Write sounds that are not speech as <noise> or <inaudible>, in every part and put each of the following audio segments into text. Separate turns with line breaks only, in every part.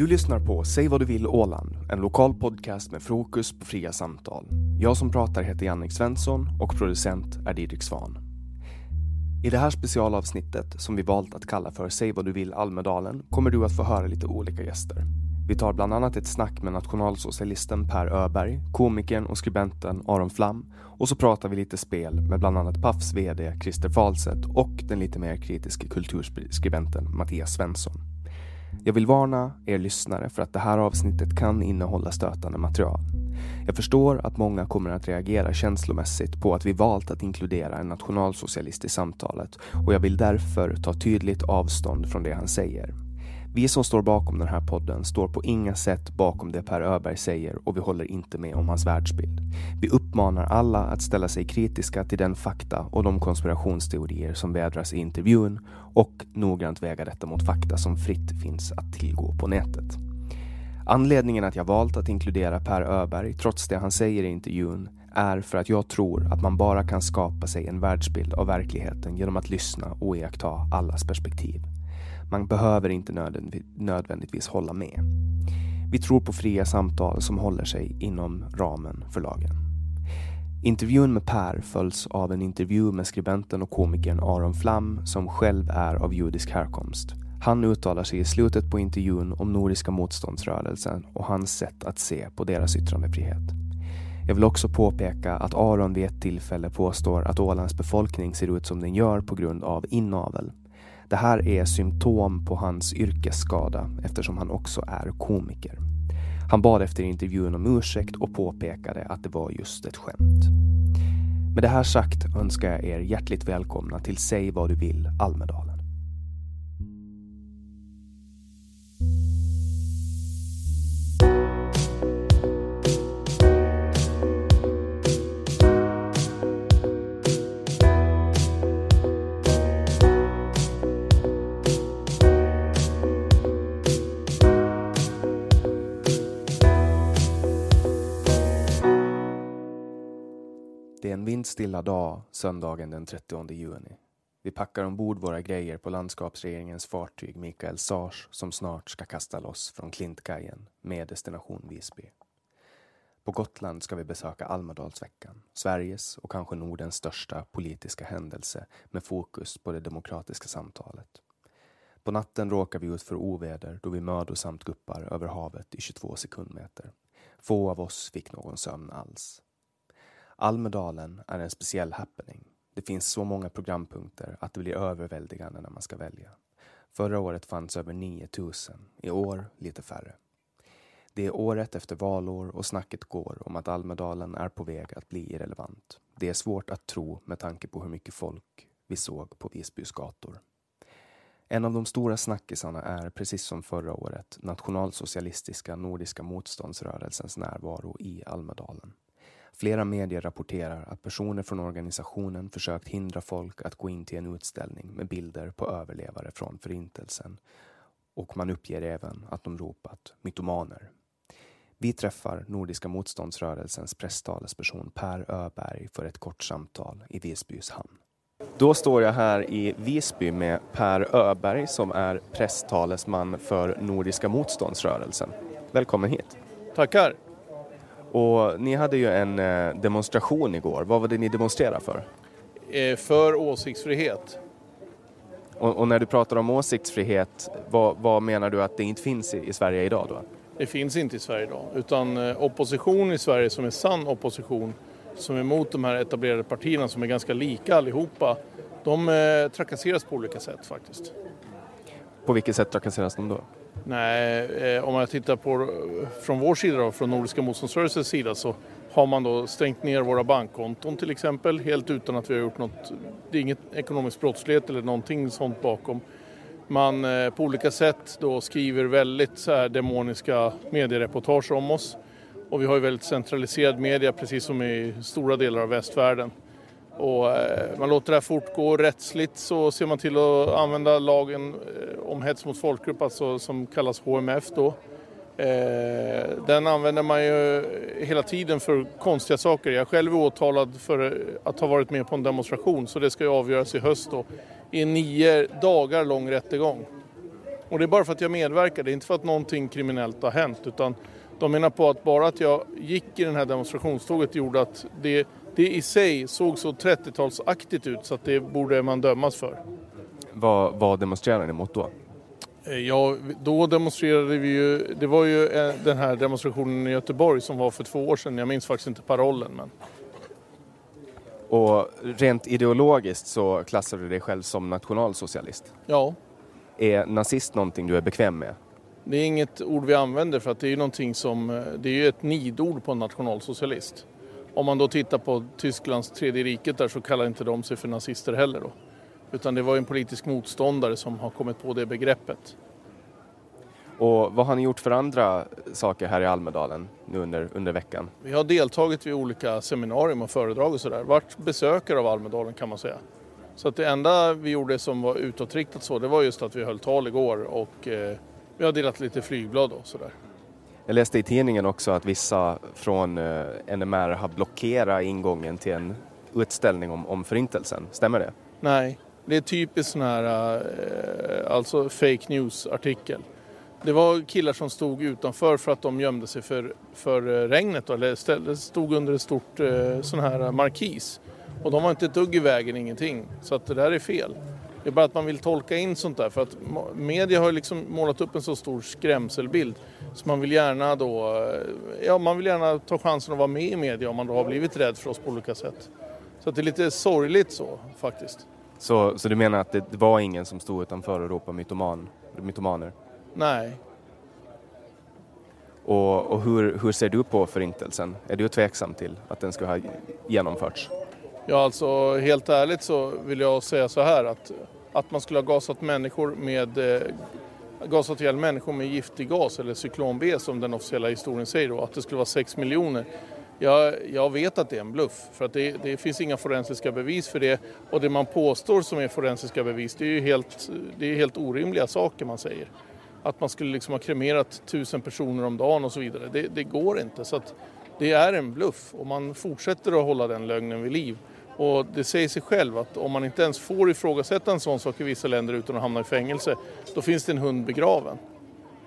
Du lyssnar på Säg vad du vill Åland, en lokal podcast med fokus på fria samtal. Jag som pratar heter Jannik Svensson och producent är Didrik Svan. I det här specialavsnittet, som vi valt att kalla för Säg vad du vill Almedalen, kommer du att få höra lite olika gäster. Vi tar bland annat ett snack med nationalsocialisten Per Öberg, komikern och skribenten Aron Flam och så pratar vi lite spel med bland annat Pafs VD Christer Falset och den lite mer kritiska kulturskribenten Mattias Svensson. Jag vill varna er lyssnare för att det här avsnittet kan innehålla stötande material. Jag förstår att många kommer att reagera känslomässigt på att vi valt att inkludera en nationalsocialist i samtalet och jag vill därför ta tydligt avstånd från det han säger. Vi som står bakom den här podden står på inga sätt bakom det Per Öberg säger och vi håller inte med om hans världsbild. Vi uppmanar alla att ställa sig kritiska till den fakta och de konspirationsteorier som vädras i intervjun och noggrant väga detta mot fakta som fritt finns att tillgå på nätet. Anledningen att jag valt att inkludera Per Öberg, trots det han säger i intervjun, är för att jag tror att man bara kan skapa sig en världsbild av verkligheten genom att lyssna och iaktta allas perspektiv. Man behöver inte nödvändigtvis hålla med. Vi tror på fria samtal som håller sig inom ramen för lagen. Intervjun med Per följs av en intervju med skribenten och komikern Aron Flam som själv är av judisk härkomst. Han uttalar sig i slutet på intervjun om Nordiska motståndsrörelsen och hans sätt att se på deras yttrandefrihet. Jag vill också påpeka att Aron vid ett tillfälle påstår att Ålands befolkning ser ut som den gör på grund av inavel. Det här är symptom på hans yrkesskada eftersom han också är komiker. Han bad efter intervjun om ursäkt och påpekade att det var just ett skämt. Med det här sagt önskar jag er hjärtligt välkomna till Säg vad du vill Almedalen. Det är en vindstilla dag söndagen den 30 juni. Vi packar ombord våra grejer på landskapsregeringens fartyg Mikael Sars som snart ska kasta loss från Klintkajen med destination Visby. På Gotland ska vi besöka Almedalsveckan, Sveriges och kanske Nordens största politiska händelse med fokus på det demokratiska samtalet. På natten råkar vi ut för oväder då vi mödosamt guppar över havet i 22 sekundmeter. Få av oss fick någon sömn alls. Almedalen är en speciell happening. Det finns så många programpunkter att det blir överväldigande när man ska välja. Förra året fanns över 9000, i år lite färre. Det är året efter valår och snacket går om att Almedalen är på väg att bli irrelevant. Det är svårt att tro med tanke på hur mycket folk vi såg på Visbys gator. En av de stora snackisarna är, precis som förra året, nationalsocialistiska Nordiska motståndsrörelsens närvaro i Almedalen. Flera medier rapporterar att personer från organisationen försökt hindra folk att gå in till en utställning med bilder på överlevare från Förintelsen. Och man uppger även att de ropat mytomaner. Vi träffar Nordiska motståndsrörelsens presstalesperson Per Öberg för ett kort samtal i Visbys hamn. Då står jag här i Visby med Per Öberg som är presstalesman för Nordiska motståndsrörelsen. Välkommen hit.
Tackar.
Och ni hade ju en eh, demonstration igår. Vad var det ni demonstrerade för?
Eh, för åsiktsfrihet.
Och, och, när du pratar om åsiktsfrihet, vad, vad, menar du att det inte finns i, i, Sverige idag då?
Det finns inte i Sverige idag, utan eh, opposition i Sverige som är sann opposition, som är emot de här etablerade partierna som är ganska lika allihopa, de trakasseras på olika sätt faktiskt.
På vilket sätt trakasseras de då?
Nej, eh, om jag tittar på från vår sida då, från Nordiska motståndsrörelsens sida så har man då stängt ner våra bankkonton till exempel helt utan att vi har gjort något. Det är inget ekonomisk brottslighet eller någonting sånt bakom. Man eh, på olika sätt då skriver väldigt så här demoniska mediereportage om oss. Och vi har ju väldigt centraliserad media precis som i stora delar av västvärlden. Och eh, man låter det här fortgå. Rättsligt så ser man till att använda lagen eh, om hets mot folkgrupp, alltså som kallas HMF då. Eh, den använder man ju hela tiden för konstiga saker. Jag själv är åtalad för att ha varit med på en demonstration så det ska ju avgöras i höst då i en nio dagar lång rättegång. Och det är bara för att jag medverkar, det är inte för att någonting kriminellt har hänt utan de menar på att bara att jag gick i den här demonstrationståget gjorde att det, det i sig såg så 30-talsaktigt ut så att det borde man dömas för.
Vad, vad demonstrerade ni mot då?
Eh, ja, då demonstrerade vi ju, det var ju eh, den här demonstrationen i Göteborg som var för två år sedan, jag minns faktiskt inte parollen men.
Och rent ideologiskt så klassar du dig själv som nationalsocialist?
Ja.
Är nazist någonting du är bekväm med?
Det är inget ord vi använder för att det är ju någonting som, eh, det är ju ett nidord på en nationalsocialist. Om man då tittar på Tysklands tredje riket där så kallar inte de sig för nazister heller då. Utan det var en politisk motståndare som har kommit på det begreppet.
Och vad har ni gjort för andra saker här i Almedalen nu under, under veckan?
Vi har deltagit vid olika seminarium och föredrag och sådär. Vart besökare av Almedalen kan man säga. Så att det enda vi gjorde som var utåtriktat så, det var just att vi höll tal igår och eh, vi har delat lite flygblad och sådär.
Jag läste i tidningen också att vissa från eh, NMR har blockerat ingången till en utställning om, om förintelsen. Stämmer det?
Nej, det är typiskt sån här eh, alltså fake news-artikel. Det var killar som stod utanför för att de gömde sig för, för eh, regnet då, eller stod under ett stort sån här markis. Och de var inte ett dugg i vägen, ingenting. Så att det där är fel. Det är bara att man vill tolka in sånt där för att media har liksom målat upp en så stor skrämselbild. Så man vill gärna då, eh, ja man vill gärna ta chansen att vara med i media om man då har blivit rädd för oss på olika sätt. Så att det är lite sorgligt så faktiskt.
Så, så du menar att det var ingen som stod utanför och ropade mytoman, mytomaner?
Nej.
Och, och hur, hur ser du på förintelsen? Är du tveksam till att den ska ha genomförts?
Ja, alltså helt ärligt så vill jag säga så här att, att man skulle ha gasat människor med eh, gasat ihjäl människor med giftig gas eller cyklon B som den officiella historien säger då, att det skulle vara 6 miljoner. Jag, jag vet att det är en bluff för att det, det, finns inga forensiska bevis för det och det man påstår som är forensiska bevis det är ju helt, det är helt orimliga saker man säger. Att man skulle liksom ha kremerat tusen personer om dagen och så vidare, det, det går inte. Så att det är en bluff och man fortsätter att hålla den lögnen vid liv. Och det säger sig själv att om man inte ens får ifrågasätta en sån sak i vissa länder utan att hamna i fängelse, då finns det en hund begraven.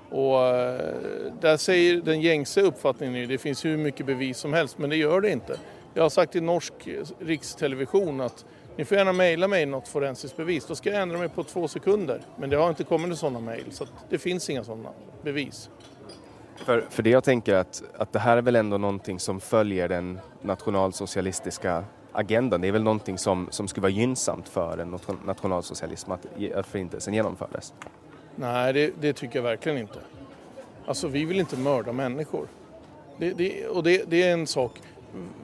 Och eh, där säger den gängse uppfattningen, det finns hur mycket bevis som helst, men det gör det inte. Jag har sagt till norsk rikstelevision att ni får gärna mejla mig något forensiskt bevis, då ska jag ändra mig på två sekunder. Men det har inte kommit sådana mejl, så det finns inga sådana bevis.
För, för det jag tänker att, att det här är väl ändå någonting som följer den nationalsocialistiska agendan. Det är väl någonting som, som skulle vara gynnsamt för en nationalsocialism att, att förintelsen genomfördes?
Nej, det, det, tycker jag verkligen inte. Alltså vi vill inte mörda människor. Det, det, och det, det, är en sak.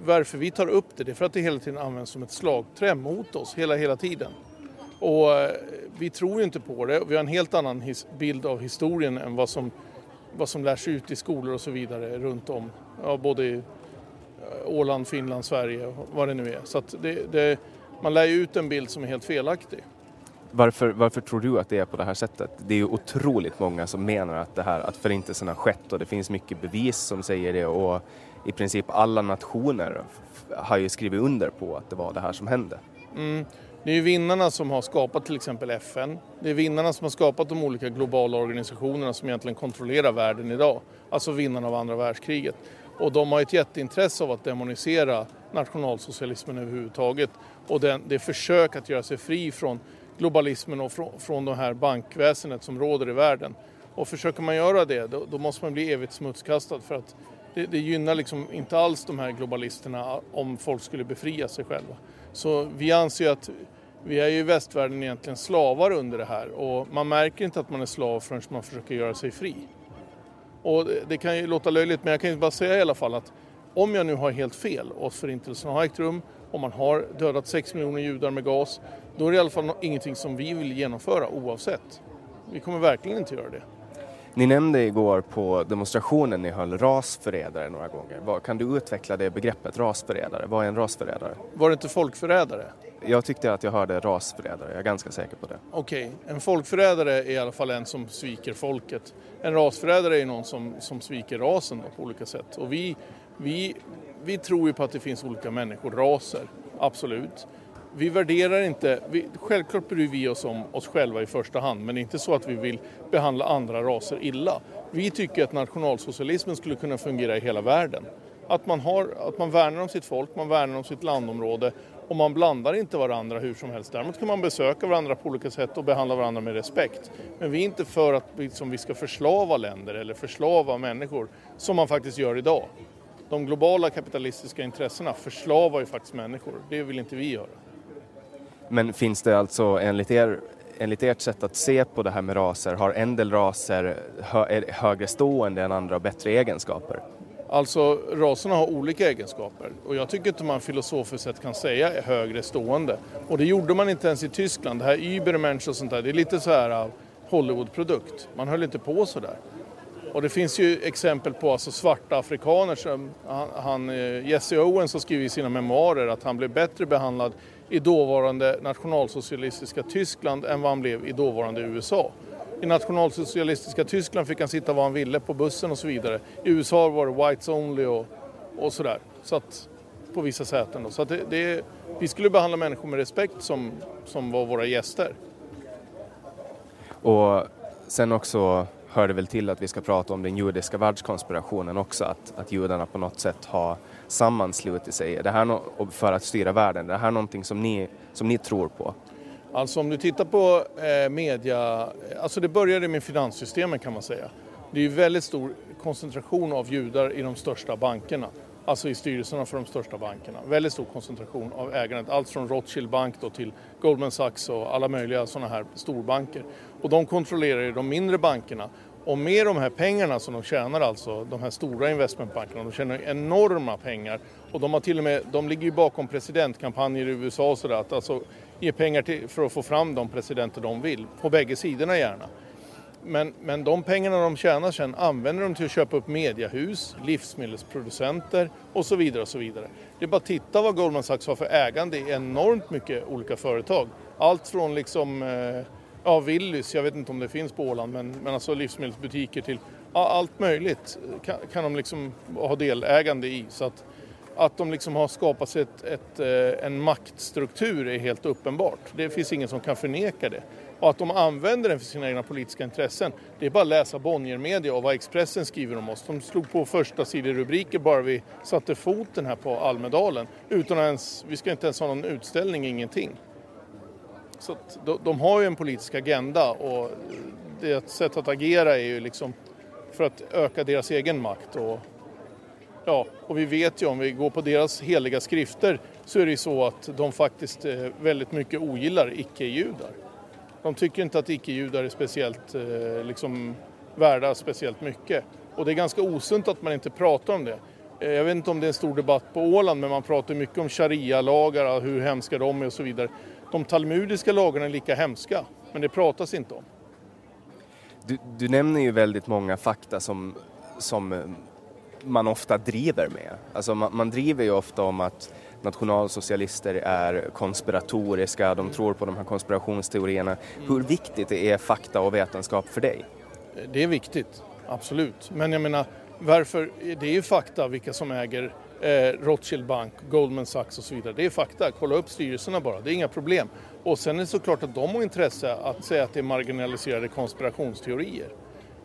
Varför vi tar upp det, det är för att det hela tiden används som ett slagträ mot oss hela, hela tiden. Och eh, vi tror inte på det. Vi har en helt annan his, bild av historien än vad som, vad som lärs ut i skolor och så vidare runt om. Ja, både i eh, Åland, Finland, Sverige och vad det nu är. Så det, man lär ju ut en bild som är helt felaktig.
Varför, varför tror du att det är på det här sättet? Det är ju otroligt många som menar att, det här, att förintelsen har skett och det finns mycket bevis som säger det och i princip alla nationer har ju skrivit under på att det var det här som hände.
Mm. Det är ju vinnarna som har skapat till exempel FN. Det är vinnarna som har skapat de olika globala organisationerna som egentligen kontrollerar världen idag. Alltså vinnarna av andra världskriget. Och de har ett jätteintresse av att demonisera nationalsocialismen överhuvudtaget. Och den, det försök att göra sig fri från globalismen och från, från det här bankväsendet som råder i världen. Och försöker man göra det då, då måste man bli evigt smutskastad för att det, det, gynnar liksom inte alls de här globalisterna om folk skulle befria sig själva. Så vi anser att vi är ju i västvärlden egentligen slavar under det här och man märker inte att man är slav förrän man försöker göra sig fri. Och det, det kan ju låta löjligt men jag kan ju bara säga i alla fall att om jag nu har helt fel och förintelsen har ägt rum och man har dödat 6 miljoner judar med gas då är det i alla fall ingenting som vi vill genomföra oavsett. Vi kommer verkligen inte göra det.
Ni nämnde igår på demonstrationen ni höll rasförrädare några gånger. Kan du utveckla det begreppet rasförrädare? Vad är en rasförrädare?
Var det inte folkförrädare?
Jag tyckte att jag hörde rasförrädare, jag är ganska säker på det.
Okej, okay. en folkförrädare är i alla fall en som sviker folket. En rasförrädare är någon som, som sviker rasen på olika sätt. Och vi, vi, vi tror ju på att det finns olika människoraser, absolut vi värderar inte, vi, självklart bryr vi oss om oss själva i första hand men det är inte så att vi vill behandla andra raser illa. Vi tycker att nationalsocialismen skulle kunna fungera i hela världen. Att man, har, att man värnar om sitt folk, man värnar om sitt landområde och man blandar inte varandra hur som helst. Däremot kan man besöka varandra på olika sätt och behandla varandra med respekt. Men vi är inte för att liksom, vi ska förslava länder eller förslava människor som man faktiskt gör idag. De globala kapitalistiska intressena förslavar ju faktiskt människor. Det vill inte vi göra.
Men finns det alltså enligt, er, enligt ert sätt att se på det här med raser, har en del raser hö, högre stående än andra och bättre egenskaper?
Alltså raserna har olika egenskaper och jag tycker inte man filosofiskt sett kan säga är högre stående. Och det gjorde man inte ens i Tyskland. Det här Übermensch och sånt där, det är lite så här äh, Hollywoodprodukt. Man höll inte på så där. Och det finns ju exempel på alltså svarta afrikaner som han, han, eh, Jesse Owens har skrivit i sina memoarer att han blev bättre behandlad i dåvarande nationalsocialistiska Tyskland än vad han blev i dåvarande USA. I nationalsocialistiska Tyskland fick han sitta var han ville på bussen och så vidare. I USA var det whites only och, och sådär. Så att, på vissa säten. Då. Så att det, det, vi skulle behandla människor med respekt som, som var våra gäster.
Och sen också hör det väl till att vi ska prata om den judiska världskonspirationen också, att, att judarna på något sätt har sammanslutit sig. Är det här no för att styra världen, är det här någonting som ni, som ni tror på?
Alltså om du tittar på eh, media, eh, alltså det började med finanssystemen kan man säga. Det är ju väldigt stor koncentration av judar i de största bankerna. Alltså i styrelserna för de största bankerna. Väldigt stor koncentration av ägandet. Allt från Rothschild Bank då till Goldman Sachs och alla möjliga sådana här storbanker. Och de kontrollerar ju de mindre bankerna. Och med de här pengarna som de tjänar alltså, de här stora investmentbankerna, de tjänar enorma pengar. Och de har till och med, de ligger ju bakom presidentkampanjer i USA och sådär. Att alltså ge pengar till, för att få fram de presidenter de vill. På bägge sidorna gärna. Men, men de pengarna de tjänar sen använder de till att köpa upp mediahus, livsmedelsproducenter och så vidare. och så vidare. Det är bara att titta vad Goldman Sachs har för ägande i enormt mycket olika företag. Allt från liksom, eh, ja Willys, jag vet inte om det finns på Åland, men, men alltså livsmedelsbutiker till ja, allt möjligt kan, kan de liksom ha delägande i. Så att, att de liksom har skapat sig ett, ett, eh, en maktstruktur är helt uppenbart. Det finns ingen som kan förneka det. Och att de använder den för sina egna politiska intressen, det är bara att läsa Bonniermedia och vad Expressen skriver om oss. De slog på första rubriker bara vi satte foten här på Almedalen. Utan ens, vi ska inte ens ha någon utställning, ingenting. Så de, de har ju en politisk agenda och det sätt att agera är ju liksom för att öka deras egen makt. Och, ja, och vi vet ju om vi går på deras heliga skrifter så är det ju så att de faktiskt eh, väldigt mycket ogillar icke-judar. De tycker inte att icke-judar är speciellt eh, liksom, värda speciellt mycket. Och det är ganska osunt att man inte pratar om det. Eh, jag vet inte om det är en stor debatt på Åland men man pratar mycket om sharia-lagar, hur hemska de är och så vidare. De talmudiska lagarna är lika hemska men det pratas inte om.
Du, du nämner ju väldigt många fakta som, som eh, man ofta driver med. Alltså man, man driver ju ofta om att nationalsocialister är konspiratoriska, de tror på de här konspirationsteorierna. Hur viktigt är fakta och vetenskap för dig?
Det är viktigt, absolut. Men jag menar, varför? Det är ju fakta vilka som äger eh, Rothschild Bank, Goldman Sachs och så vidare. Det är fakta, kolla upp styrelserna bara, det är inga problem. Och sen är det såklart att de har intresse att säga att det är marginaliserade konspirationsteorier.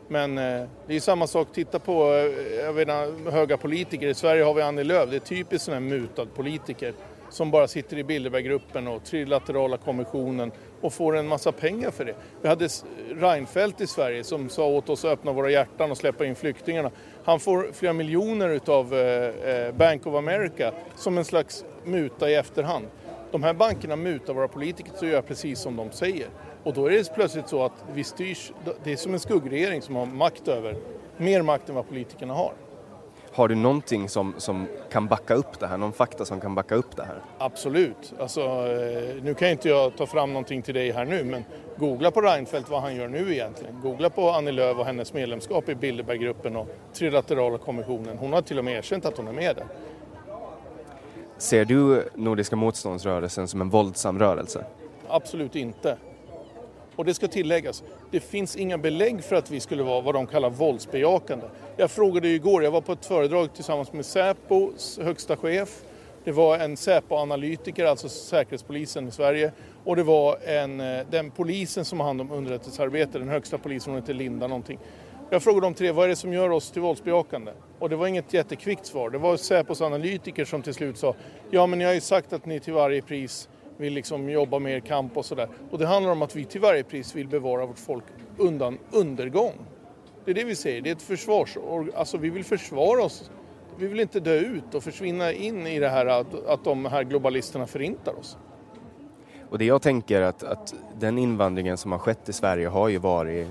Men eh, det är samma sak, titta på eh, jag vet, höga politiker. I Sverige har vi Annie Lööf, det är typiskt sån här mutad politiker som bara sitter i Bilderberggruppen och trilaterala kommissionen och får en massa pengar för det. Vi hade Reinfeldt i Sverige som sa åt oss att öppna våra hjärtan och släppa in flyktingarna. Han får flera miljoner utav eh, eh, Bank of America som en slags muta i efterhand. De här bankerna mutar våra politiker så gör precis som de säger. Och då är det plötsligt så att vi styrs, det är som en skuggregering som har makt över, mer makt än vad politikerna har.
Har du någonting som, som kan backa upp det här, någon fakta som kan backa upp det här?
Absolut. Alltså, eh, nu kan inte jag ta fram någonting till dig här nu, men googla på Reinfeldt vad han gör nu egentligen. Googla på Annie Lööf och hennes medlemskap i Bilderberggruppen och Trilaterala kommissionen. Hon har till och med erkänt att hon är med där.
Ser du Nordiska motståndsrörelsen som en våldsam rörelse?
Absolut inte. Och det ska tilläggas, det finns inga belägg för att vi skulle vara vad de kallar våldsbejakande. Jag frågade ju igår, jag var på ett föredrag tillsammans med Säpos högsta chef Det var en Säpo-analytiker, alltså Säkerhetspolisen i Sverige. Och det var en, eh, den polisen som har hand om underrättelsearbete, den högsta polisen, hon heter Linda någonting. Jag frågade de tre, vad är det som gör oss till våldsbejakande? Och det var inget jättekvickt svar. Det var Säpos analytiker som till slut sa, ja men ni har ju sagt att ni till varje pris vill liksom jobba mer kamp och sådär. Och det handlar om att vi till varje pris vill bevara vårt folk undan undergång. Det är det vi säger, det är ett försvars... Alltså vi vill försvara oss. Vi vill inte dö ut och försvinna in i det här att, att de här globalisterna förintar oss.
Och det jag tänker att, att den invandringen som har skett i Sverige har ju varit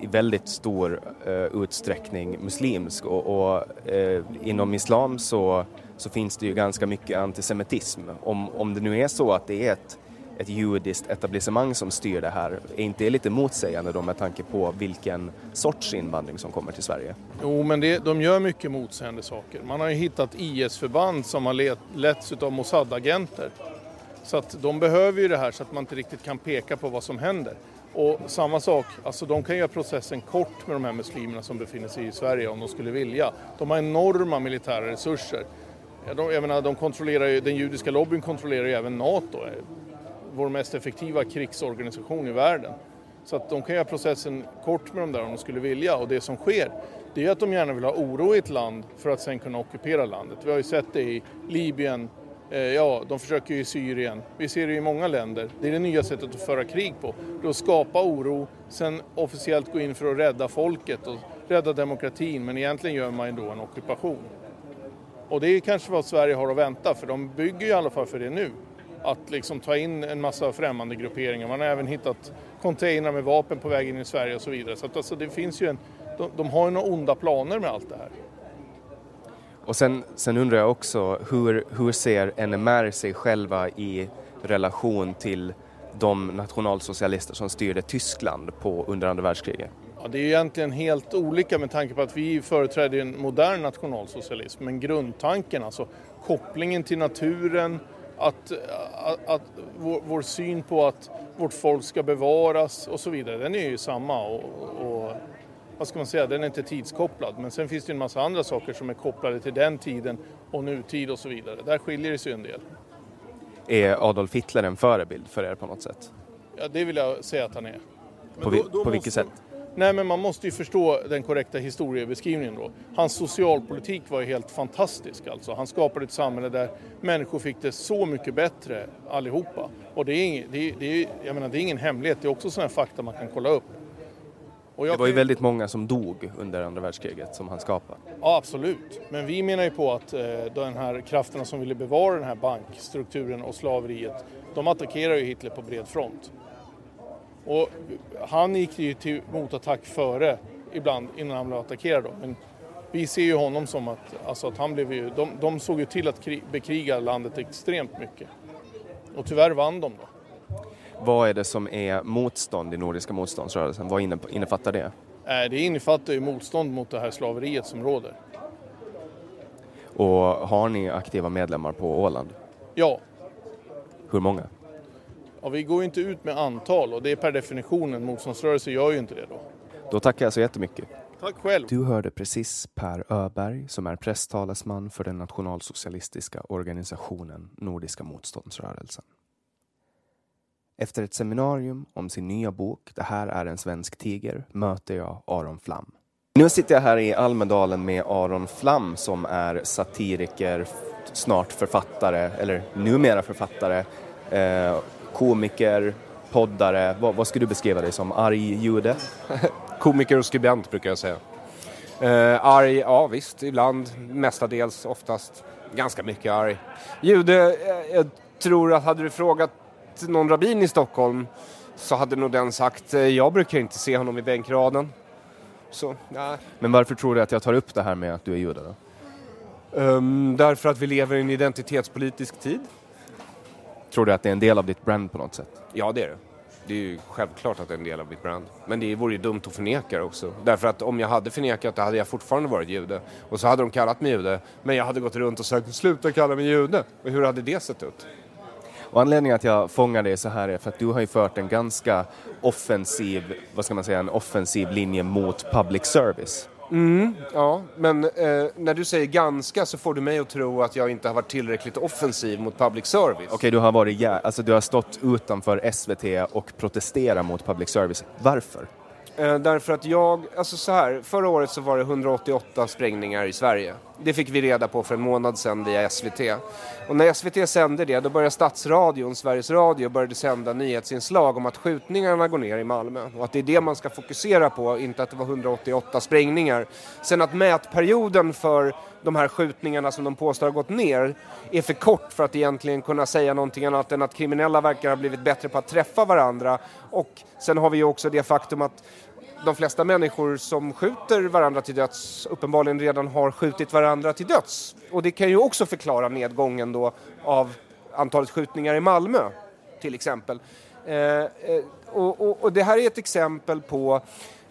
i väldigt stor uh, utsträckning muslimsk och, och uh, inom islam så, så finns det ju ganska mycket antisemitism. Om, om det nu är så att det är ett, ett judiskt etablissemang som styr det här, är inte det lite motsägande då med tanke på vilken sorts invandring som kommer till Sverige?
Jo, men det, de gör mycket motsägande saker. Man har ju hittat IS-förband som har let, letts av Mossad-agenter. Så att de behöver ju det här så att man inte riktigt kan peka på vad som händer. Och samma sak, alltså de kan göra processen kort med de här muslimerna som befinner sig i Sverige om de skulle vilja. De har enorma militära resurser. De, jag menar, de kontrollerar ju, den judiska lobbyn kontrollerar ju även NATO, eh, vår mest effektiva krigsorganisation i världen. Så att de kan göra processen kort med dem där om de skulle vilja och det som sker det är att de gärna vill ha oro i ett land för att sen kunna ockupera landet. Vi har ju sett det i Libyen, Eh, ja, de försöker ju i Syrien. Vi ser det i många länder. Det är det nya sättet att föra krig på. Det är att skapa oro, sen officiellt gå in för att rädda folket och rädda demokratin, men egentligen gör man ju då en ockupation. Och det är kanske vad Sverige har att vänta, för de bygger ju i alla fall för det nu. Att liksom ta in en massa främmande grupperingar. Man har även hittat containrar med vapen på väg in i Sverige och så vidare. Så att alltså det finns ju en, de, de har ju några onda planer med allt det här.
Och sen, sen undrar jag också, hur, hur ser NMR sig själva i relation till de nationalsocialister som styrde Tyskland på, under andra världskriget?
Ja, det är egentligen helt olika med tanke på att vi företräder en modern nationalsocialism. Men grundtanken, alltså kopplingen till naturen, att, att, att vår, vår, syn på att vårt folk ska bevaras och så vidare, den är ju samma. Och, och vad ska man säga, den är inte tidskopplad. Men sen finns det en massa andra saker som är kopplade till den tiden och nutid och så vidare. Där skiljer det sig en del.
Är Adolf Hitler en förebild för er på något sätt?
Ja, det vill jag säga att han är.
på, då, då på vilket sätt?
Nej, men man måste ju förstå den korrekta historiebeskrivningen då. Hans socialpolitik var ju helt fantastisk alltså. Han skapade ett samhälle där människor fick det så mycket bättre allihopa. Och det är, ing, det det är, jag menar, det är ingen hemlighet, det är också sådana fakta man kan kolla upp
det var ju väldigt många som dog under andra världskriget som han skapade.
Ja, absolut. Men vi menar ju på att eh, de här krafterna som ville bevara den här bankstrukturen och slaveriet, de attackerar ju Hitler på bred front. Och han gick ju till motattack före, ibland, innan han blev attackerad då. Men vi ser ju honom som att, alltså att han blev ju, de, de såg ju till att krig, bekriga landet extremt mycket. Och tyvärr vann de då.
Vad är det som är motstånd i Nordiska motståndsrörelsen? Vad innefattar det?
Det innefattar ju motstånd mot det här slaveriet som råder.
Och har ni aktiva medlemmar på Åland?
Ja.
Hur många?
Ja, vi går ju inte ut med antal och det är per definition en motståndsrörelse gör ju inte det då.
Då tackar jag så jättemycket.
Tack själv.
Du hörde precis Per Öberg som är presstalesman för den nationalsocialistiska organisationen Nordiska motståndsrörelsen. Efter ett seminarium om sin nya bok Det här är en svensk tiger möter jag Aron Flam. Nu sitter jag här i Almedalen med Aron Flam som är satiriker, snart författare, eller numera författare, eh, komiker, poddare. Vad, vad skulle du beskriva dig som? Arg jude? <laughs>
komiker och skribent brukar jag säga. Eh, arg, ja visst, ibland, mestadels, oftast ganska mycket arg. Jude, eh, jag tror att hade du frågat någon rabbin i Stockholm så hade nog den sagt eh, jag brukar inte se honom i bänkraden. Så, nej.
Men varför tror du att jag tar upp det här med att du är jude då?
Um, därför att vi lever i en identitetspolitisk tid.
Tror du att det är en del av ditt brand på något sätt?
Ja, det är det. Det är ju självklart att det är en del av mitt brand. Men det vore ju dumt att förneka det också. Därför att om jag hade förnekat det hade jag fortfarande varit jude. Och så hade de kallat mig jude. Men jag hade gått runt och sagt sluta kalla mig jude. Och hur hade det sett ut?
Och anledningen att jag fångar dig så här är för att du har ju fört en ganska offensiv, vad ska man säga, en offensiv linje mot public service.
Mm, ja, men eh, när du säger ganska så får du mig att tro att jag inte har varit tillräckligt offensiv mot public service.
Okej, okay, du har varit, ja, alltså du har stått utanför SVT och protesterat mot public service. Varför?
Eh, därför att jag, alltså så här, förra året så var det 188 sprängningar i Sverige. Det fick vi reda på för en månad sedan via SVT. Och när SVT sände det, då började Stadsradion, Sveriges Radio, började sända nyhetsinslag om att skjutningarna går ner i Malmö. Och att det är det man ska fokusera på, inte att det var 188 sprängningar. Sen att mätperioden för de här skjutningarna som de påstår har gått ner är för kort för att egentligen kunna säga någonting annat än att kriminella verkar ha blivit bättre på att träffa varandra. Och sen har vi ju också det faktum att de flesta människor som skjuter varandra till döds uppenbarligen redan har skjutit varandra till döds. Och det kan ju också förklara nedgången då av antalet skjutningar i Malmö till exempel. Eh, eh, och, och, och, det här är ett exempel på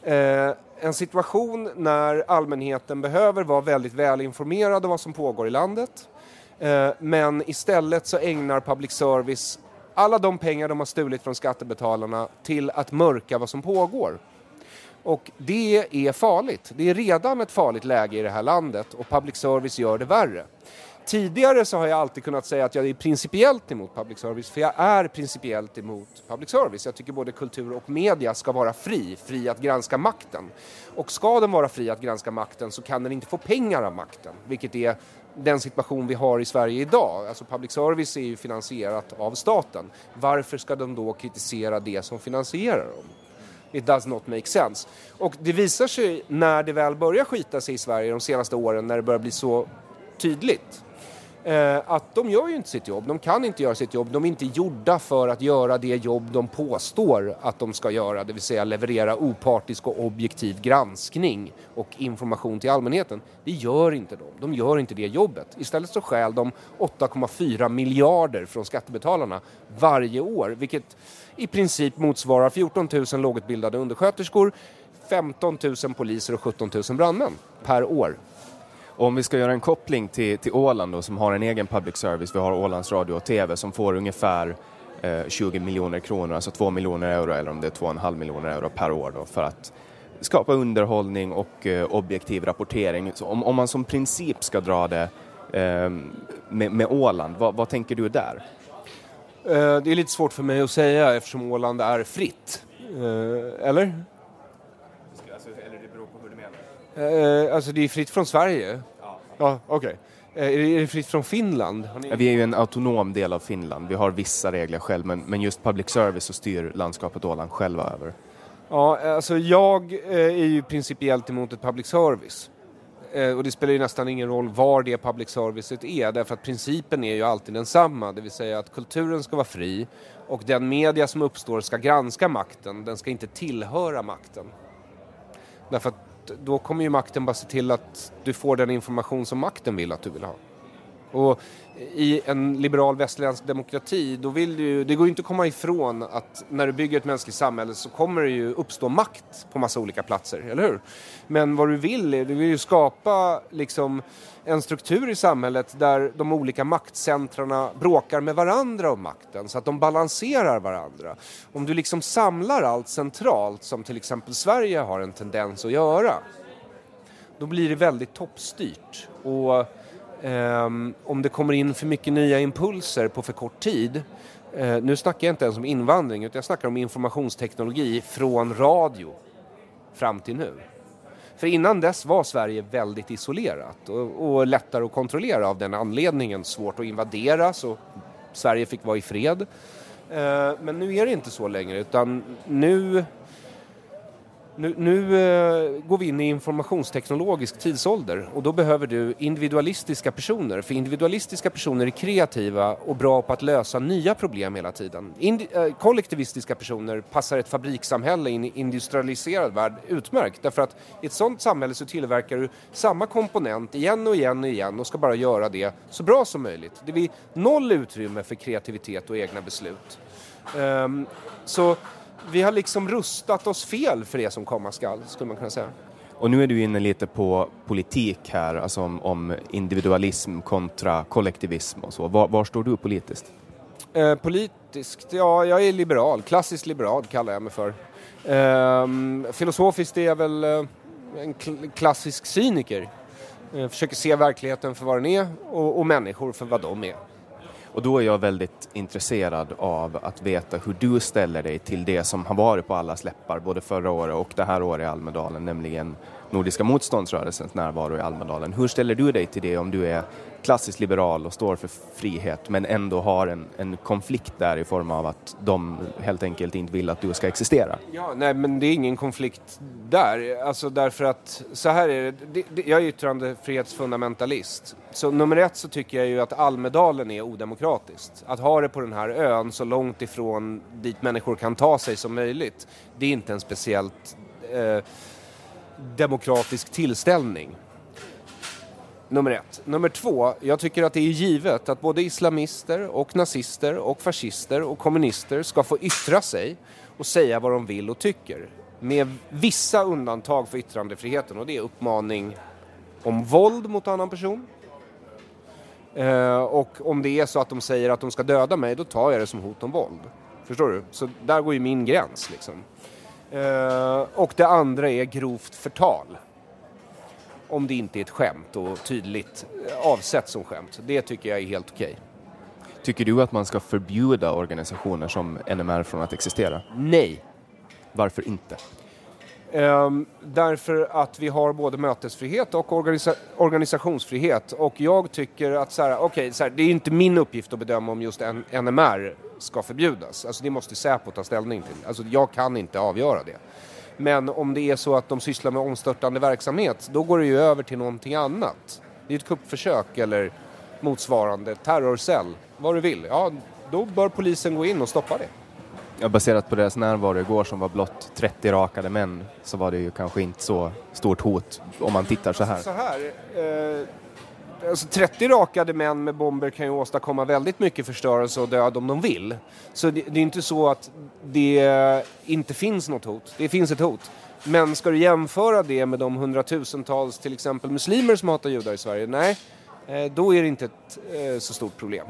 eh, en situation när allmänheten behöver vara väldigt välinformerad om vad som pågår i landet. Eh, men istället så ägnar public service alla de pengar de har stulit från skattebetalarna till att mörka vad som pågår. Och det är farligt. Det är redan ett farligt läge i det här landet och public service gör det värre. Tidigare så har jag alltid kunnat säga att jag är principiellt emot public service, för jag är principiellt emot public service. Jag tycker både kultur och media ska vara fri, fri att granska makten. Och ska den vara fri att granska makten så kan den inte få pengar av makten, vilket är den situation vi har i Sverige idag. Alltså public service är ju finansierat av staten. Varför ska de då kritisera det som finansierar dem? It does not make sense. Och det visar sig när det väl börjar skita sig i Sverige de senaste åren, när det börjar bli så tydligt, Eh, att de gör ju inte sitt jobb. De kan inte göra sitt jobb. De är inte gjorda för att göra det jobb de påstår att de ska göra, det vill säga leverera opartisk och objektiv granskning och information till allmänheten. Det gör inte de. De gör inte det jobbet. Istället så stjäl de 8,4 miljarder från skattebetalarna varje år, vilket i princip motsvarar 14 000 lågutbildade undersköterskor, 15 000 poliser och 17 000 brandmän per år.
Om vi ska göra en koppling till, till Åland då, som har en egen public service, vi har Ålands Radio och TV som får ungefär eh, 20 miljoner kronor, alltså 2 miljoner euro eller om det är 2,5 miljoner euro per år då, för att skapa underhållning och eh, objektiv rapportering. Så om, om man som princip ska dra det eh, med, med Åland, vad, vad tänker du där?
Eh, det är lite svårt för mig att säga eftersom Åland är fritt. Eh, eller?
Alltså, eller det beror på hur du menar?
Eh, alltså det är fritt från Sverige? Ja. ja Okej. Okay. Är det fritt från Finland?
Ni... Vi är ju en autonom del av Finland. Vi har vissa regler själv men, men just public service så styr landskapet Åland själva över.
Ja, alltså jag är ju principiellt emot ett public service. Eh, och det spelar ju nästan ingen roll var det public servicet är därför att principen är ju alltid densamma, det vill säga att kulturen ska vara fri och den media som uppstår ska granska makten, den ska inte tillhöra makten. Därför att då kommer ju makten bara se till att du får den information som makten vill att du vill ha. Och i en liberal västerländsk demokrati, då vill du, det går ju inte att komma ifrån att när du bygger ett mänskligt samhälle så kommer det ju uppstå makt på massa olika platser, eller hur? Men vad du vill är, du vill ju skapa liksom en struktur i samhället där de olika maktcentrarna bråkar med varandra om makten så att de balanserar varandra. Om du liksom samlar allt centralt, som till exempel Sverige har en tendens att göra, då blir det väldigt toppstyrt. Och Um, om det kommer in för mycket nya impulser på för kort tid. Uh, nu snackar jag inte ens om invandring utan jag snackar om informationsteknologi från radio fram till nu. För innan dess var Sverige väldigt isolerat och, och lättare att kontrollera av den anledningen. Svårt att invadera så Sverige fick vara i fred. Eh, men nu är det inte så längre utan nu nu, nu eh, går vi in i informationsteknologisk tidsålder och då behöver du individualistiska personer. För individualistiska personer är kreativa och bra på att lösa nya problem hela tiden. Indi eh, kollektivistiska personer passar ett fabrikssamhälle i en industrialiserad värld utmärkt. Därför att i ett sådant samhälle så tillverkar du samma komponent igen och igen och igen och ska bara göra det så bra som möjligt. Det blir noll utrymme för kreativitet och egna beslut. Um, så vi har liksom rustat oss fel för det som komma skall, skulle man kunna säga.
Och nu är du inne lite på politik här, alltså om, om individualism kontra kollektivism och så. Var, var står du politiskt?
Eh, politiskt? Ja, jag är liberal. Klassiskt liberal kallar jag mig för. Eh, filosofiskt är jag väl eh, en kl- klassisk cyniker. Eh, försöker se verkligheten för vad den är och, och människor för vad de är.
Och då är jag väldigt intresserad av att veta hur du ställer dig till det som har varit på allas läppar både förra året och det här året i Almedalen, nämligen Nordiska motståndsrörelsens närvaro i Almedalen. Hur ställer du dig till det om du är klassiskt liberal och står för frihet men ändå har en, en konflikt där i form av att de helt enkelt inte vill att du ska existera?
Ja, nej men det är ingen konflikt där. Alltså därför att så här är det. jag är yttrandefrihetsfundamentalist. Så nummer ett så tycker jag ju att Almedalen är odemokratiskt. Att ha det på den här ön så långt ifrån dit människor kan ta sig som möjligt. Det är inte en speciellt eh, demokratisk tillställning. Nummer ett. Nummer två, jag tycker att det är givet att både islamister och nazister och fascister och kommunister ska få yttra sig och säga vad de vill och tycker. Med vissa undantag för yttrandefriheten och det är uppmaning om våld mot annan person. Eh, och om det är så att de säger att de ska döda mig, då tar jag det som hot om våld. Förstår du? Så där går ju min gräns liksom. Eh, och det andra är grovt förtal. Om det inte är ett skämt och tydligt avsett som skämt. Det tycker jag är helt okej.
Tycker du att man ska förbjuda organisationer som NMR från att existera?
Nej.
Varför inte?
Ehm, därför att vi har både mötesfrihet och organisa organisationsfrihet och jag tycker att så här, okay, så här, det är inte min uppgift att bedöma om just en NMR ska förbjudas. Alltså det måste Säpo ta ställning till. Alltså jag kan inte avgöra det. Men om det är så att de sysslar med omstörtande verksamhet, då går det ju över till någonting annat. Det är ett kuppförsök eller motsvarande, terrorcell, vad du vill. Ja, då bör polisen gå in och stoppa det.
Ja, baserat på deras närvaro igår som var blott 30 rakade män så var det ju kanske inte så stort hot om man tittar så här.
Så här eh, alltså 30 rakade män med bomber kan ju åstadkomma väldigt mycket förstörelse och död om de vill. Så det, det är inte så att det inte finns något hot. Det finns ett hot. Men ska du jämföra det med de hundratusentals till exempel muslimer som hatar judar i Sverige? Nej, eh, då är det inte ett eh, så stort problem.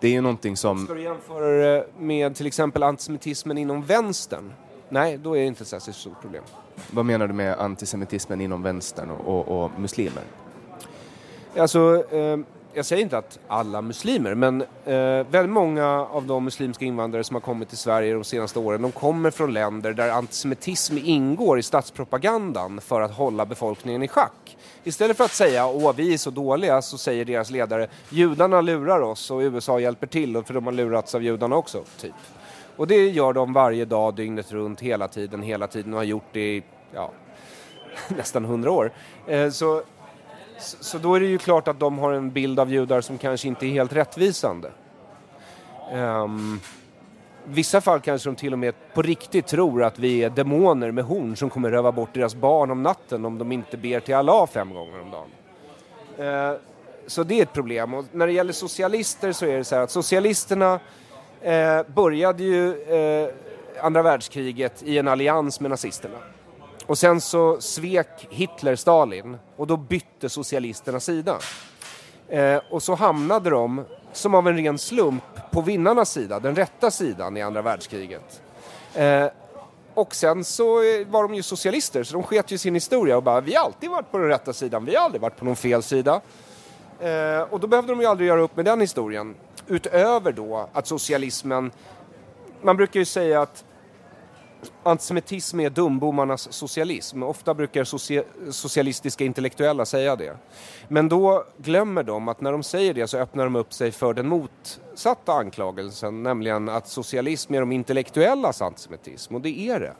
Det är ju någonting som...
Ska du jämföra det med till exempel antisemitismen inom vänstern? Nej, då är det inte ett särskilt stort problem.
Vad menar du med antisemitismen inom vänstern och, och, och muslimer?
Alltså, eh, jag säger inte att alla muslimer, men eh, väldigt många av de muslimska invandrare som har kommit till Sverige de senaste åren, de kommer från länder där antisemitism ingår i statspropagandan för att hålla befolkningen i schack. Istället för att säga åh vi är så dåliga så säger deras ledare judarna lurar oss och USA hjälper till för de har lurats av judarna också, typ. Och det gör de varje dag, dygnet runt, hela tiden, hela tiden och har gjort det i, ja, <laughs> nästan hundra år. Eh, så, så då är det ju klart att de har en bild av judar som kanske inte är helt rättvisande. Um, vissa fall kanske de till och med på riktigt tror att vi är demoner med horn som kommer röva bort deras barn om natten om de inte ber till Allah fem gånger om dagen. Uh, så det är ett problem. Och när det gäller socialister så är det så här att socialisterna uh, började ju uh, andra världskriget i en allians med nazisterna. Och sen så svek Hitler Stalin och då bytte socialisterna sida. Eh, och så hamnade de, som av en ren slump, på vinnarnas sida, den rätta sidan i andra världskriget. Eh, och sen så var de ju socialister, så de sket ju sin historia och bara vi har alltid varit på den rätta sidan, vi har aldrig varit på någon fel sida. Eh, och då behövde de ju aldrig göra upp med den historien. Utöver då att socialismen, man brukar ju säga att antisemitism är dumbomarnas socialism. Ofta brukar socialistiska intellektuella säga det. Men då glömmer de att när de säger det så öppnar de upp sig för den motsatta anklagelsen, nämligen att socialism är de intellektuellas antisemitism, och det är det.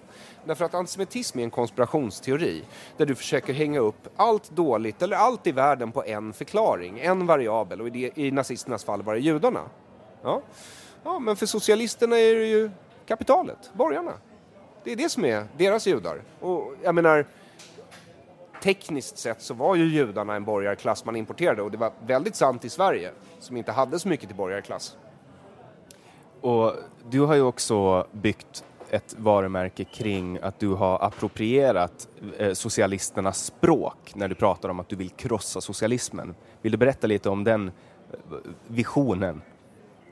Därför att antisemitism är en konspirationsteori där du försöker hänga upp allt dåligt eller allt i världen på en förklaring, en variabel och i, det, i nazisternas fall var det judarna. Ja. ja, men för socialisterna är det ju kapitalet, borgarna. Det är det som är deras judar. Och jag menar, tekniskt sett så var ju judarna en borgarklass man importerade och det var väldigt sant i Sverige som inte hade så mycket till borgarklass.
Och du har ju också byggt ett varumärke kring att du har approprierat eh, socialisternas språk när du pratar om att du vill krossa socialismen. Vill du berätta lite om den eh, visionen?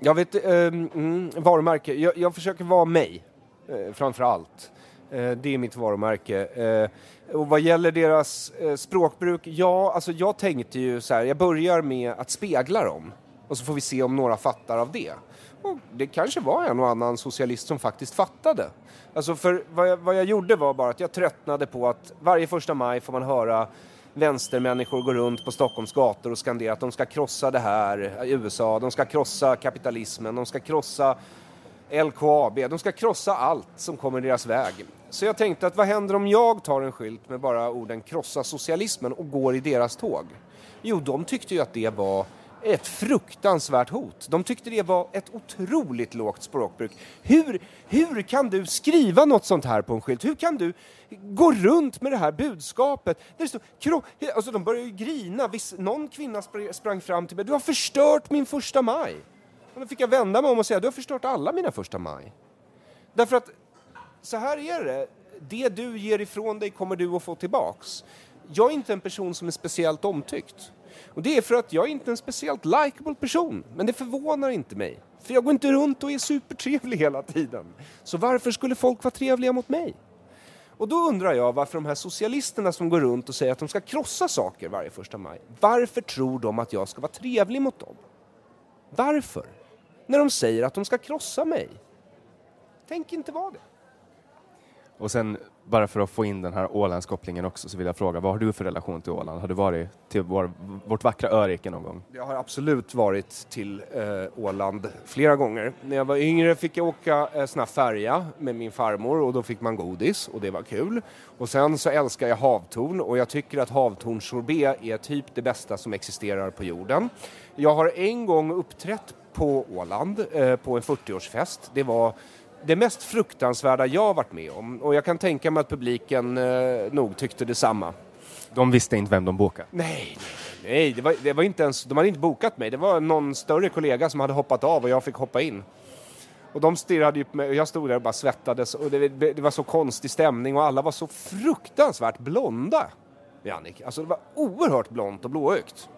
Jag vet, mm, varumärke, jag, jag försöker vara mig eh, Eh, framför allt. Eh, det är mitt varumärke. Eh, och vad gäller deras språkbruk, ja, alltså jag tänkte ju så här, jag börjar med att spegla dem och så får vi se om några fattar av det. Och det kanske var en och annan socialist som faktiskt fattade. Alltså för vad jag, vad jag gjorde var bara att jag tröttnade på att varje första maj får man höra vänstermänniskor gå runt på Stockholms gator och skandera att de ska krossa det här i USA, de ska krossa kapitalismen, de ska krossa LKAB, de ska krossa allt som kommer deras väg. Så jag tänkte att vad händer om jag tar en skylt med bara orden krossa socialismen och går i deras tåg? Jo, de tyckte ju att det var ett fruktansvärt hot. De tyckte det var ett otroligt lågt språkbruk. Hur, hur kan du skriva något sånt här på en skylt? Hur kan du gå runt med det här budskapet? Det står, alltså de började ju grina. Viss, någon kvinna sprang fram till mig. Du har förstört min första maj. Och då fick jag vända mig om och säga, du har förstört alla mina första maj. Därför att så här är det. Det du ger ifrån dig kommer du att få tillbaks. Jag är inte en person som är speciellt omtyckt. Och det är för att jag är inte en speciellt likable person. Men det förvånar inte mig. För jag går inte runt och är supertrevlig hela tiden. Så varför skulle folk vara trevliga mot mig? Och då undrar jag varför de här socialisterna som går runt och säger att de ska krossa saker varje första maj. Varför tror de att jag ska vara trevlig mot dem? Varför? När de säger att de ska krossa mig. Tänk inte vara det.
Och sen bara för att få in den här Ålandskopplingen också så vill jag fråga, vad har du för relation till Åland? Har du varit till vår, vårt vackra örike någon gång?
Jag har absolut varit till eh, Åland flera gånger. När jag var yngre fick jag åka eh, sån här färja med min farmor och då fick man godis och det var kul. Och sen så älskar jag havtorn och jag tycker att havtornssorbet är typ det bästa som existerar på jorden. Jag har en gång uppträtt på Åland eh, på en 40-årsfest. Det var det mest fruktansvärda jag varit med om och jag kan tänka mig att publiken eh, nog tyckte detsamma.
De visste inte vem de bokade?
Nej, nej det var, det var inte ens, de hade inte bokat mig. Det var någon större kollega som hade hoppat av och jag fick hoppa in. Och de stirrade ju på mig och jag stod där och bara svettades och det, det, var så konstig stämning och alla var så fruktansvärt blonda. Jannik, alltså det var oerhört blont och blåögt.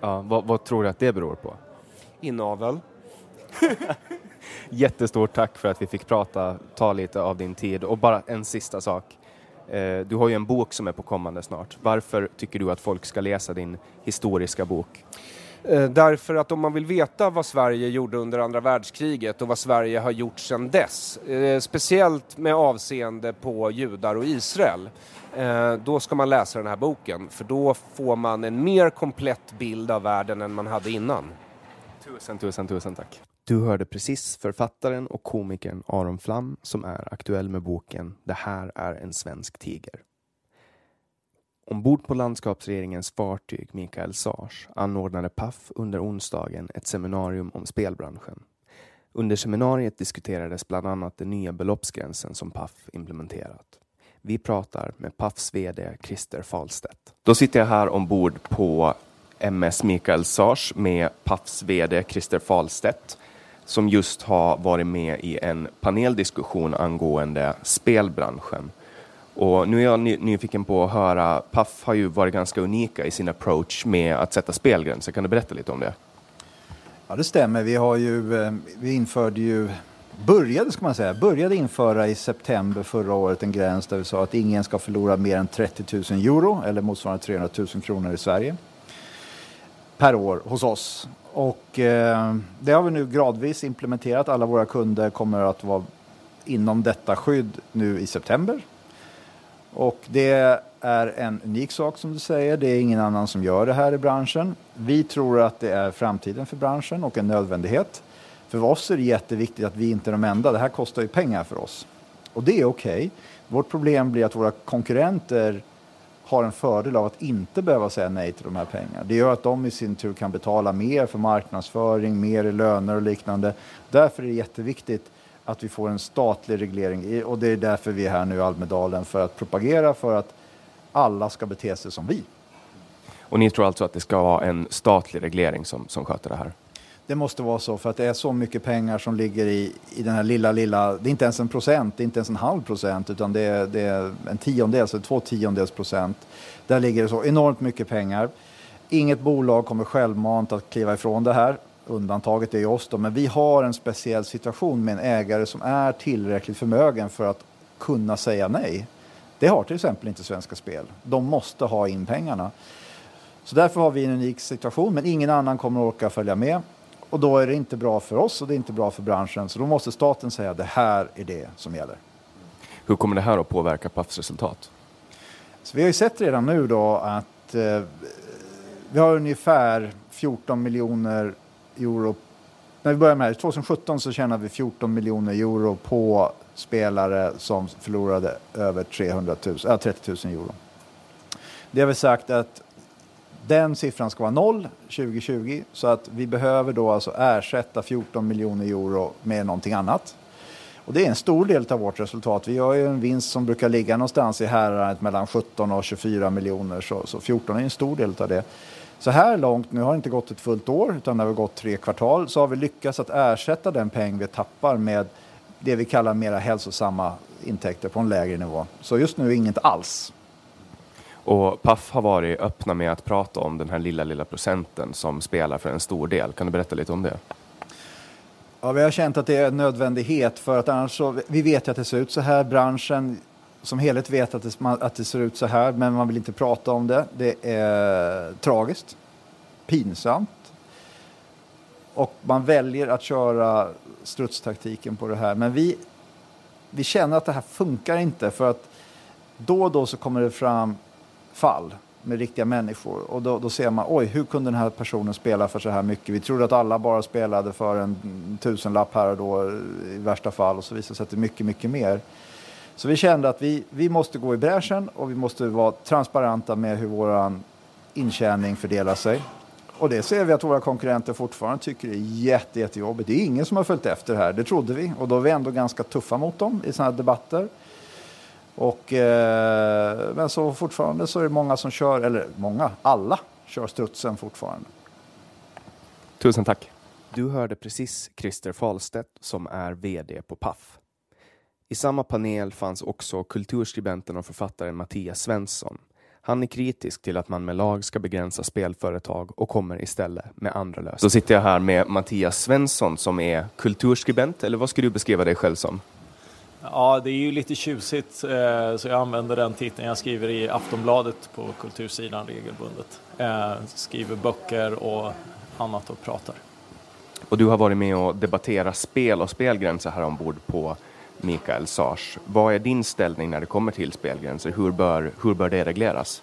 Ja, vad, vad tror du att det beror på?
Inavel. <laughs>
Jättestort tack för att vi fick prata, ta lite av din tid. Och bara en sista sak. Eh, du har ju en bok som är på kommande snart. Varför tycker du att folk ska läsa din historiska bok?
Eh, därför att om man vill veta vad Sverige gjorde under andra världskriget och vad Sverige har gjort sedan dess, eh, speciellt med avseende på judar och Israel, då ska man läsa den här boken för då får man en mer komplett bild av världen än man hade innan.
Tusen, tusen, tusen tack. Du hörde precis författaren och komikern Aron Flam som är aktuell med boken Det här är en svensk tiger. Ombord på landskapsregeringens fartyg Mikael Sars anordnade Paf under onsdagen ett seminarium om spelbranschen. Under seminariet diskuterades bland annat den nya beloppsgränsen som Paf implementerat. Vi pratar med Pafs VD Christer Falstedt. Då sitter jag här ombord på MS Mikael Sars med Pafs VD Christer Falstedt som just har varit med i en paneldiskussion angående spelbranschen. Och nu är jag nyfiken på att höra, Paf har ju varit ganska unika i sin approach med att sätta spelgränser. Kan du berätta lite om det?
Ja, det stämmer. Vi, har ju, eh, vi införde ju, började ska man säga, började införa i september förra året en gräns där vi sa att ingen ska förlora mer än 30 000 euro eller motsvarande 300 000 kronor i Sverige per år hos oss. Och eh, det har vi nu gradvis implementerat. Alla våra kunder kommer att vara inom detta skydd nu i september. Och det är en unik sak som du säger. Det är ingen annan som gör det här i branschen. Vi tror att det är framtiden för branschen och en nödvändighet. För oss är det jätteviktigt att vi inte är de enda. Det här kostar ju pengar för oss. Och det är okej. Okay. Vårt problem blir att våra konkurrenter har en fördel av att inte behöva säga nej till de här pengarna. Det gör att de i sin tur kan betala mer för marknadsföring, mer i löner och liknande. Därför är det jätteviktigt att vi får en statlig reglering och det är därför vi är här nu i Almedalen för att propagera för att alla ska bete sig som vi.
Och ni tror alltså att det ska vara en statlig reglering som, som sköter det här?
Det måste vara så för att det är så mycket pengar som ligger i, i den här lilla, lilla, det är inte ens en procent, det är inte ens en halv procent utan det är, det är en tiondels, alltså två tiondels procent. Där ligger det så enormt mycket pengar. Inget bolag kommer självmant att kliva ifrån det här. Undantaget är ju oss då, men vi har en speciell situation med en ägare som är tillräckligt förmögen för att kunna säga nej. Det har till exempel inte Svenska Spel. De måste ha in pengarna. Så därför har vi en unik situation, men ingen annan kommer att orka följa med. Och då är det inte bra för oss och det är inte bra för branschen. Så då måste staten säga det här är det som gäller.
Hur kommer det här att påverka Pafs resultat?
Så vi har ju sett redan nu då att eh, vi har ungefär 14 miljoner euro. När vi började med det 2017 så tjänade vi 14 miljoner euro på spelare som förlorade över 300 000, äh, 30 000 euro. Det har vi sagt att den siffran ska vara noll 2020 så att vi behöver då alltså ersätta 14 miljoner euro med någonting annat. Och det är en stor del av vårt resultat. Vi har ju en vinst som brukar ligga någonstans i häradet mellan 17 och 24 miljoner så, så 14 är en stor del av det. Så här långt, nu har det inte gått ett fullt år utan det har gått tre kvartal, så har vi lyckats att ersätta den peng vi tappar med det vi kallar mera hälsosamma intäkter på en lägre nivå. Så just nu inget alls.
Och Paf har varit öppna med att prata om den här lilla, lilla procenten som spelar för en stor del. Kan du berätta lite om det?
Ja, vi har känt att det är en nödvändighet för att annars så, vi vet ju att det ser ut så här. Branschen som helhet vet att det, att det ser ut så här, men man vill inte prata om det. Det är tragiskt, pinsamt och man väljer att köra strutstaktiken på det här. Men vi, vi känner att det här funkar inte för att då och då så kommer det fram fall med riktiga människor och då, då ser man oj, hur kunde den här personen spela för så här mycket? Vi trodde att alla bara spelade för en tusenlapp här och då i värsta fall och så visar det sig att det är mycket, mycket mer. Så vi kände att vi, vi måste gå i bräschen och vi måste vara transparenta med hur vår intjäning fördelar sig. Och det ser vi att våra konkurrenter fortfarande tycker är jätte, jättejobbigt. Det är ingen som har följt efter här, det trodde vi. Och då är vi ändå ganska tuffa mot dem i sådana här debatter. Och, eh, men så fortfarande så är det många som kör, eller många, alla kör strutsen fortfarande.
Tusen tack. Du hörde precis Christer Falstedt som är VD på Paf. I samma panel fanns också kulturskribenten och författaren Mattias Svensson. Han är kritisk till att man med lag ska begränsa spelföretag och kommer istället med andra lösningar. Så sitter jag här med Mattias Svensson som är kulturskribent, eller vad skulle du beskriva dig själv som?
Ja, det är ju lite tjusigt eh, så jag använder den titeln. Jag skriver i Aftonbladet på kultursidan regelbundet. Jag skriver böcker och annat och pratar.
Och du har varit med och debatterat spel och spelgränser här ombord på Mikael Sars. Vad är din ställning när det kommer till spelgränser? Hur bör, hur bör det regleras?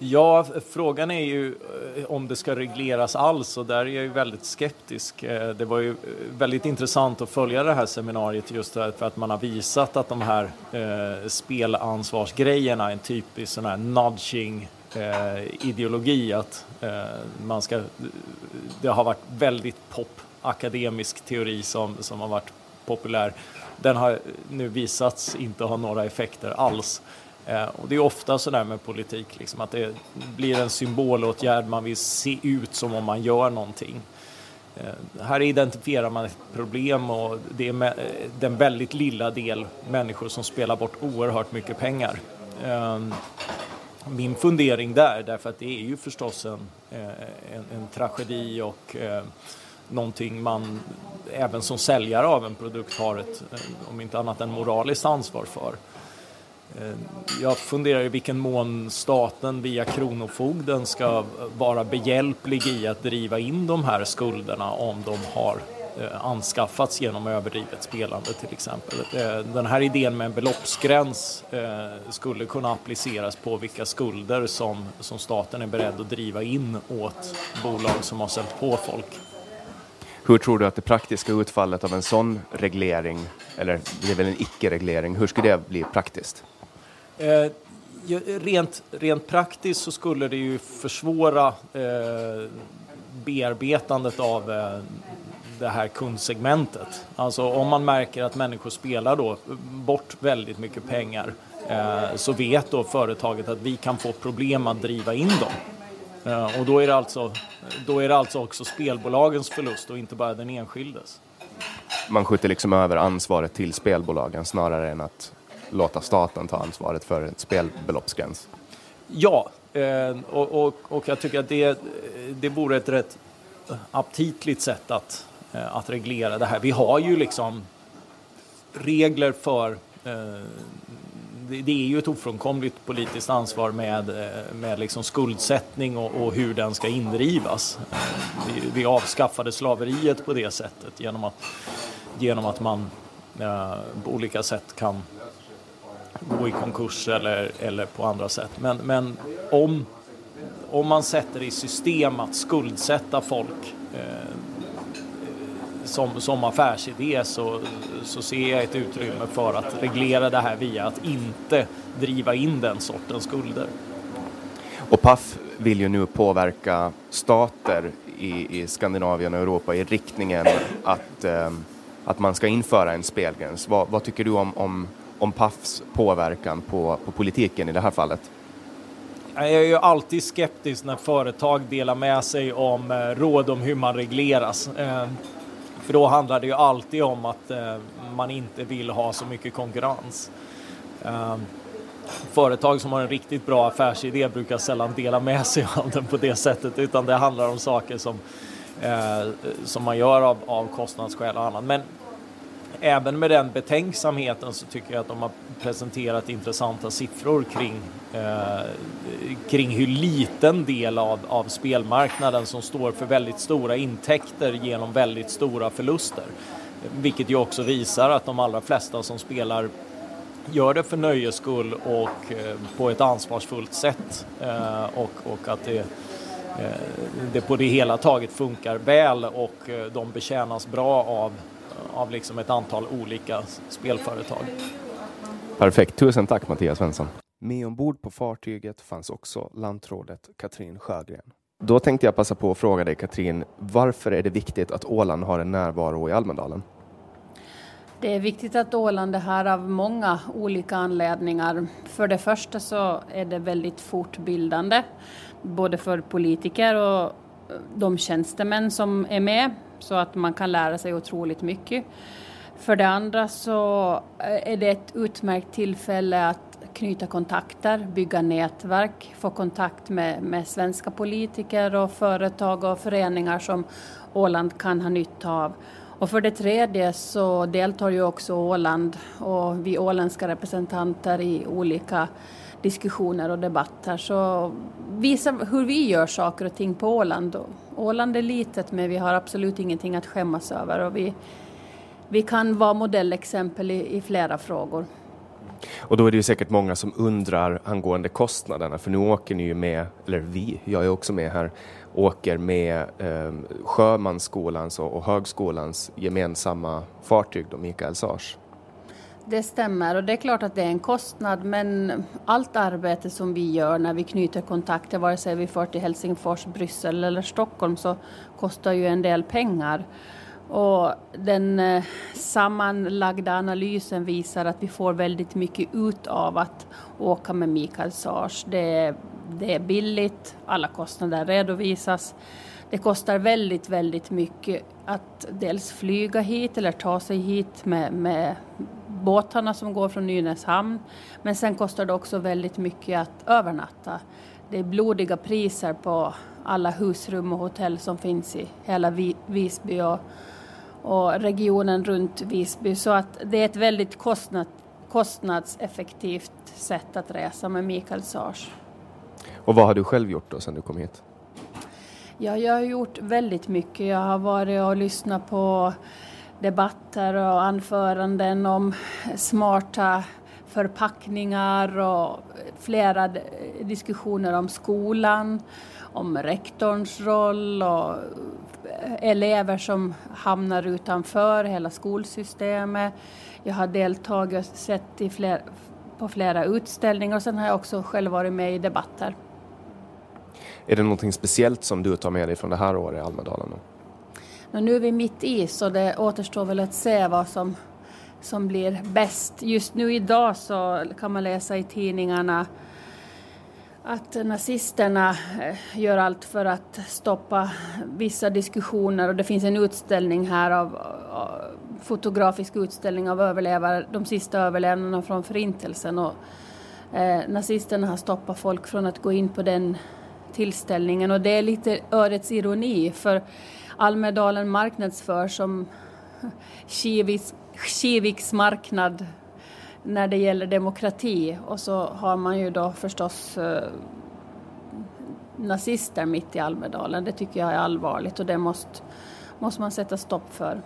Ja, frågan är ju eh, om det ska regleras alls och där är jag ju väldigt skeptisk. Eh, det var ju eh, väldigt intressant att följa det här seminariet just för att man har visat att de här spelansvarsgrejerna är en typisk sån här nudging ideologi att man ska, det har varit väldigt pop akademisk teori som, som har varit populär. Den har nu visats inte ha några effekter alls. Eh, och det är ofta så där med politik, liksom, att det blir en symbolåtgärd, man vill se ut som om man gör någonting. Eh, här identifierar man ett problem och det är eh, den väldigt lilla del människor som spelar bort oerhört mycket pengar. Ehm, min fundering där, därför att det är ju förstås en, en, en tragedi och någonting man även som säljare av en produkt har ett, om inte annat en moraliskt ansvar för. Eh, jag funderar i vilken mån staten via Kronofogden ska vara behjälplig i att driva in de här skulderna om de har eh, anskaffats genom överdrivet spelande till exempel. Eh, den här idén med en beloppsgräns skulle kunna appliceras på vilka skulder som, som staten är beredd att driva in åt bolag som har sänt på folk.
Hur tror du att det praktiska utfallet av en sån reglering, eller det är väl en icke-reglering, hur skulle det bli praktiskt?
Eh, rent, rent praktiskt så skulle det ju försvåra eh, bearbetandet av eh, det här kundsegmentet. Alltså om man märker att människor spelar då bort väldigt mycket pengar eh, så vet då företaget att vi kan få problem att driva in dem. Eh, och då är, det alltså, då är det alltså också spelbolagens förlust och inte bara den enskildes.
Man skjuter liksom över ansvaret till spelbolagen snarare än att låta staten ta ansvaret för en spelbeloppsgräns?
Ja, eh, och, och, och jag tycker att det, det vore ett rätt aptitligt sätt att, eh, att reglera det här. Vi har ju liksom regler för eh, det är ju ett ofrånkomligt politiskt ansvar med, med liksom skuldsättning och, och hur den ska indrivas. Vi, vi avskaffade slaveriet på det sättet genom att, genom att man eh, på olika sätt kan gå i konkurs eller, eller på andra sätt. Men, men om, om man sätter i system att skuldsätta folk eh, som, som affärsidé så, så ser jag ett utrymme för att reglera det här via att inte driva in den sortens skulder.
Och Paf vill ju nu påverka stater i, i Skandinavien och Europa i riktningen att, eh, att man ska införa en spelgräns. Vad, vad tycker du om, om, om Pafs påverkan på, på politiken i det här fallet?
Jag är ju alltid skeptisk när företag delar med sig om eh, råd om hur man regleras. Eh, för då handlar det ju alltid om att eh, man inte vill ha så mycket konkurrens. Företag som har en riktigt bra affärsidé brukar sällan dela med sig av den på det sättet utan det handlar om saker som, som man gör av, av kostnadsskäl och annat. Men även med den betänksamheten så tycker jag att de har presenterat intressanta siffror kring, eh, kring hur liten del av, av spelmarknaden som står för väldigt stora intäkter genom väldigt stora förluster. Vilket ju också visar att de allra flesta som spelar gör det för nöjes skull och eh, på ett ansvarsfullt sätt eh, och, och att det, eh, det på det hela taget funkar väl och eh, de betjänas bra av av liksom ett antal olika spelföretag.
Perfekt. Tusen tack Mattias Svensson. Med ombord på fartyget fanns också lantrådet Katrin Sjögren. Då tänkte jag passa på att fråga dig Katrin, varför är det viktigt att Åland har en närvaro i Almedalen?
Det är viktigt att Åland är här av många olika anledningar. För det första så är det väldigt fortbildande, både för politiker och de tjänstemän som är med så att man kan lära sig otroligt mycket. För det andra så eh, är det ett utmärkt tillfälle att knyta kontakter, bygga nätverk, få kontakt med, med svenska politiker och företag och föreningar som Åland kan ha nytta av. Och för det tredje så deltar ju också Åland och vi åländska representanter i olika diskussioner och debatter. Så visa hur vi gör saker och ting på Åland. Åland är litet men vi har absolut ingenting att skämmas över och vi, vi kan vara modellexempel i, i flera frågor.
Och då är det ju säkert många som undrar angående kostnaderna för nu åker ni ju med, eller vi, jag är också med här, åker med eh, Sjömansskolans och, och Högskolans gemensamma fartyg då, Mikael Sars.
Det stämmer och det är klart att det är en kostnad men allt arbete som vi gör när vi knyter kontakter, vare sig vi för till Helsingfors, Bryssel eller Stockholm så kostar ju en del pengar. Och den eh, sammanlagda analysen visar att vi får väldigt mycket ut av att åka med Mikael Sars. Det, det är billigt, alla kostnader redovisas. Det kostar väldigt, väldigt mycket att dels flyga hit eller ta sig hit med, med båtarna som går från Nynäshamn. Men sen kostar det också väldigt mycket att övernatta. Det är blodiga priser på alla husrum och hotell som finns i hela Visby och, och regionen runt Visby. Så att det är ett väldigt kostnad, kostnadseffektivt sätt att resa med Mikael Sars.
Och vad har du själv gjort då sedan du kom hit?
Ja, jag har gjort väldigt mycket. Jag har varit och lyssnat på debatter och anföranden om smarta förpackningar och flera diskussioner om skolan, om rektorns roll och eh, elever som hamnar utanför hela skolsystemet. Jag har deltagit och sett i fler, på flera utställningar och sen har jag också själv varit med i debatter.
Är det någonting speciellt som du tar med dig från det här året i Almedalen?
Men nu är vi mitt i så det återstår väl att se vad som, som blir bäst. Just nu idag så kan man läsa i tidningarna att nazisterna eh, gör allt för att stoppa vissa diskussioner. Och det finns en utställning här av fotografisk utställning av överlevare, de sista överlevnaderna från förintelsen. Och eh, nazisterna har stoppat folk från att gå in på den tillställningen. Och det är lite ödets ironi för Almedalen marknadsförs som Kiviks, Kiviks marknad när det gäller demokrati och så har man ju då förstås eh, nazister mitt i Almedalen. Det tycker jag är allvarligt och det måste, måste man sätta stopp för.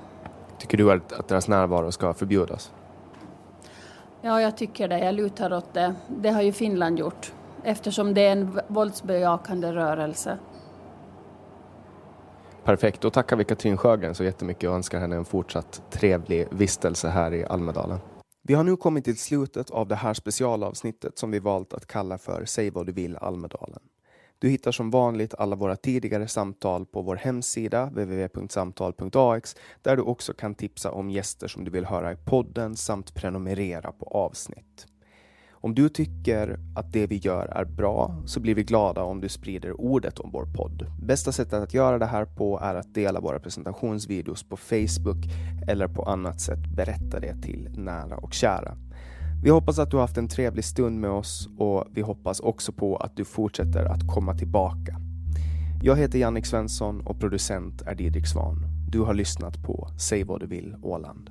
Tycker du att, att deras närvaro ska förbjudas?
Ja, jag tycker det. Jag lutar åt det. Det har ju Finland gjort eftersom det är en våldsbejakande rörelse.
Perfekt, då tackar vi Katrin Sjögren så jättemycket och önskar henne en fortsatt trevlig vistelse här i Almedalen. Vi har nu kommit till slutet av det här specialavsnittet som vi valt att kalla för Säg vad du vill Almedalen. Du hittar som vanligt alla våra tidigare samtal på vår hemsida www.samtal.ax där du också kan tipsa om gäster som du vill höra i podden samt prenumerera på avsnitt. Om du tycker att det vi gör är bra så blir vi glada om du sprider ordet om vår podd. Bästa sättet att göra det här på är att dela våra presentationsvideos på Facebook eller på annat sätt berätta det till nära och kära. Vi hoppas att du har haft en trevlig stund med oss och vi hoppas också på att du fortsätter att komma tillbaka. Jag heter Jannik Svensson och producent är Didrik Svan. Du har lyssnat på Säg vad du vill Åland.